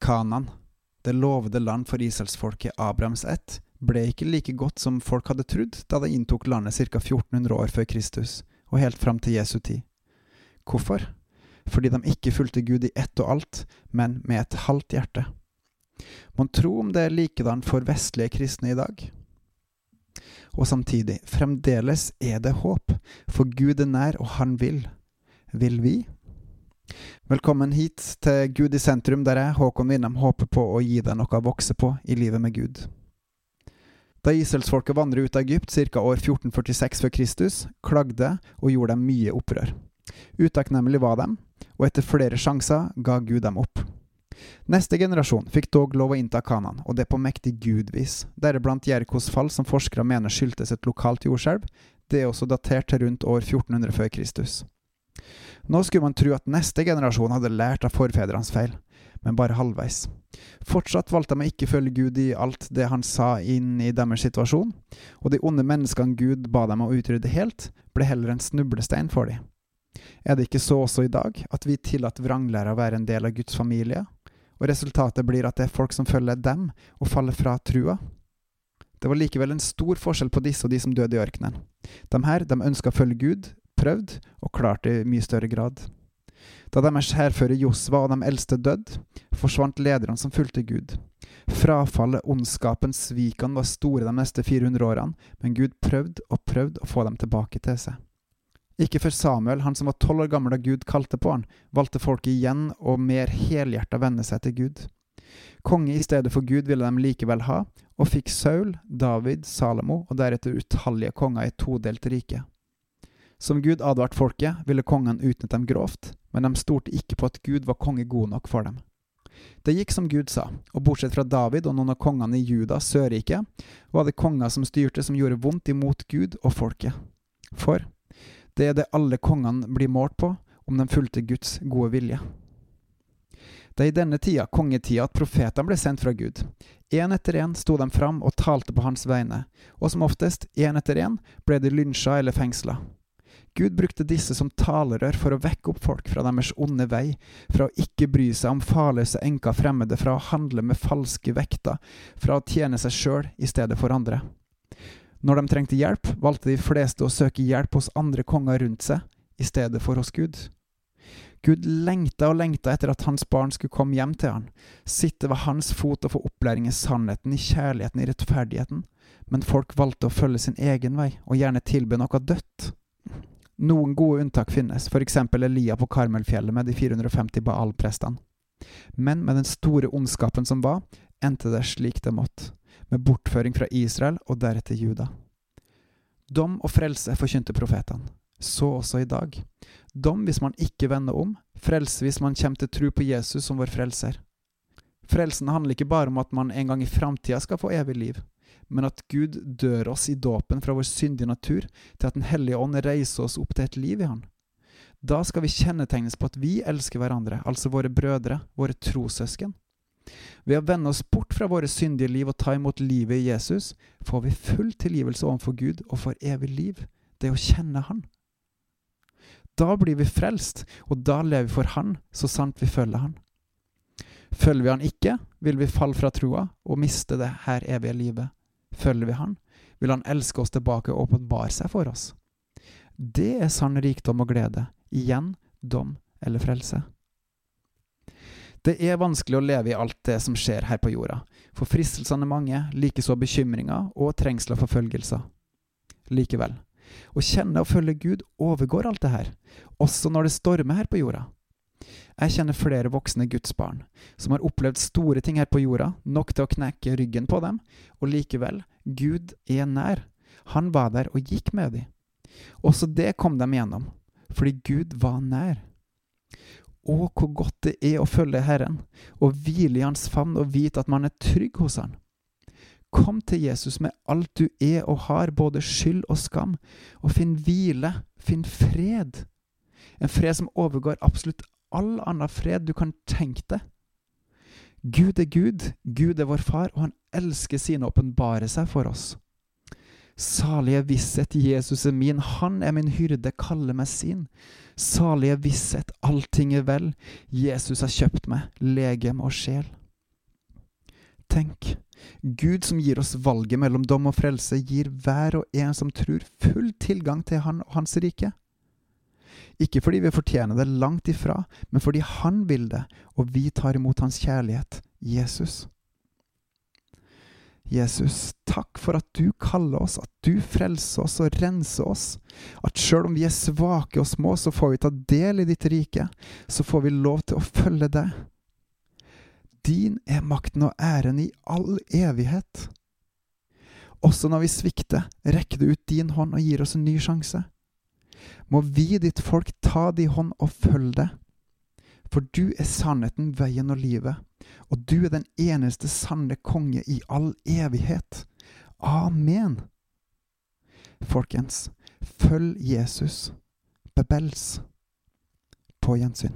Kanan, det lovede land for israelsfolket Abrahams ett, ble ikke like godt som folk hadde trodd da de inntok landet ca. 1400 år før Kristus, og helt fram til Jesu tid. Hvorfor? Fordi de ikke fulgte Gud i ett og alt, men med et halvt hjerte. Mon tro om det er likedan for vestlige kristne i dag? Og samtidig, fremdeles er det håp, for Gud er nær, og Han vil. Vil vi? Velkommen hit til Gud i sentrum, der jeg, Håkon Winnem, håper på å gi deg noe å vokse på i livet med Gud. Da iselsfolket vandret ut av Egypt ca. år 1446 før Kristus, klagde og gjorde dem mye opprør. Utakknemlig var dem, og etter flere sjanser ga Gud dem opp. Neste generasjon fikk dog lov å innta Kanan, og det på mektig gudvis, deriblant Jerkos fall, som forskere mener skyldtes et lokalt jordskjelv. Det er også datert til rundt år 1400 før Kristus. Nå skulle man tro at neste generasjon hadde lært av forfedrenes feil, men bare halvveis. Fortsatt valgte de å ikke følge Gud i alt det han sa inn i deres situasjon, og de onde menneskene Gud ba dem å utrydde helt, ble heller en snublestein for dem. Er det ikke så også i dag, at vi tillater vranglæra å være en del av Guds familie, og resultatet blir at det er folk som følger dem og faller fra trua? Det var likevel en stor forskjell på disse og de som døde i ørkenen. De her de ønska å følge Gud, prøvd, og klart i mye større grad. Da deres hærfører Josva og de eldste døde, forsvant lederne som fulgte Gud. Frafallet, ondskapen, svikene var store de neste 400 årene, men Gud prøvde og prøvde å få dem tilbake til seg. Ikke før Samuel, han som var tolv år gammel da Gud kalte på han, valgte folket igjen å mer helhjerta vende seg til Gud. Konge i stedet for Gud ville de likevel ha, og fikk Saul, David, Salomo og deretter utallige konger i todelt rike. Som Gud advarte folket, ville kongen utnytte dem grovt, men de stolte ikke på at Gud var konge god nok for dem. Det gikk som Gud sa, og bortsett fra David og noen av kongene i Juda, Sørriket, var det konger som styrte som gjorde vondt imot Gud og folket. For det er det alle kongene blir målt på, om de fulgte Guds gode vilje. Det er i denne tida, kongetida, at profetene ble sendt fra Gud. Én etter én sto de fram og talte på hans vegne, og som oftest, én etter én, ble de lynsja eller fengsla. Gud brukte disse som talerør for å vekke opp folk fra deres onde vei, fra å ikke bry seg om farløse enker fremmede, fra å handle med falske vekter, fra å tjene seg sjøl i stedet for andre. Når de trengte hjelp, valgte de fleste å søke hjelp hos andre konger rundt seg, i stedet for hos Gud. Gud lengta og lengta etter at hans barn skulle komme hjem til han, sitte ved hans fot og få opplæring i sannheten, i kjærligheten, i rettferdigheten, men folk valgte å følge sin egen vei, og gjerne tilbe noe dødt. Noen gode unntak finnes, f.eks. Elia på Karmelfjellet med de 450 Baal-prestene. Men med den store ondskapen som var, endte det slik det måtte, med bortføring fra Israel og deretter Juda. Dom og frelse forkynte profetene, så også i dag. Dom hvis man ikke vender om, frelse hvis man kommer til tro på Jesus som vår frelser. Frelsen handler ikke bare om at man en gang i framtida skal få evig liv men at Gud dør oss i dåpen fra vår syndige natur til at Den hellige ånd reiser oss opp til et liv i Han. Da skal vi kjennetegnes på at vi elsker hverandre, altså våre brødre, våre trossøsken. Ved å vende oss bort fra våre syndige liv og ta imot livet i Jesus, får vi full tilgivelse overfor Gud og får evig liv. Det å kjenne Han. Da blir vi frelst, og da lever vi for Han, så sant vi følger Han. Følger vi Han ikke, vil vi falle fra troa og miste det her evige livet. Følger vi Han, vil Han elske oss tilbake og åpenbare seg for oss. Det er sann rikdom og glede. Igjen dom eller frelse. Det er vanskelig å leve i alt det som skjer her på jorda, for fristelsene er mange, likeså bekymringer og trengsel og forfølgelser. Likevel, å kjenne og følge Gud overgår alt det her, også når det stormer her på jorda. Jeg kjenner flere voksne gudsbarn som har opplevd store ting her på jorda, nok til å knekke ryggen på dem, og likevel, Gud er nær. Han var der og gikk med dem. Også det kom dem gjennom, fordi Gud var nær. Å, hvor godt det er å følge Herren, og hvile i Hans favn og vite at man er trygg hos Han. Kom til Jesus med alt du er og har, både skyld og skam, og finn hvile, finn fred. En fred som overgår absolutt all annen fred du kan tenke deg. Gud er Gud, Gud er vår far, og han elsker sine å åpenbare seg for oss. Salige visshet, Jesus er min, han er min hyrde, kaller meg sin. Salige visshet, allting er vel, Jesus har kjøpt meg, legem og sjel. Tenk, Gud som gir oss valget mellom dom og frelse, gir hver og en som tror, full tilgang til Han og Hans rike. Ikke fordi vi fortjener det langt ifra, men fordi Han vil det, og vi tar imot Hans kjærlighet, Jesus. Jesus, takk for at du kaller oss, at du frelser oss og renser oss. At sjøl om vi er svake og små, så får vi ta del i ditt rike. Så får vi lov til å følge deg. Din er makten og æren i all evighet. Også når vi svikter, rekker du ut din hånd og gir oss en ny sjanse. Må vi, ditt folk, ta din hånd og følge deg. For du er sannheten, veien og livet, og du er den eneste sanne konge i all evighet. Amen. Folkens, følg Jesus. Bebels. På gjensyn.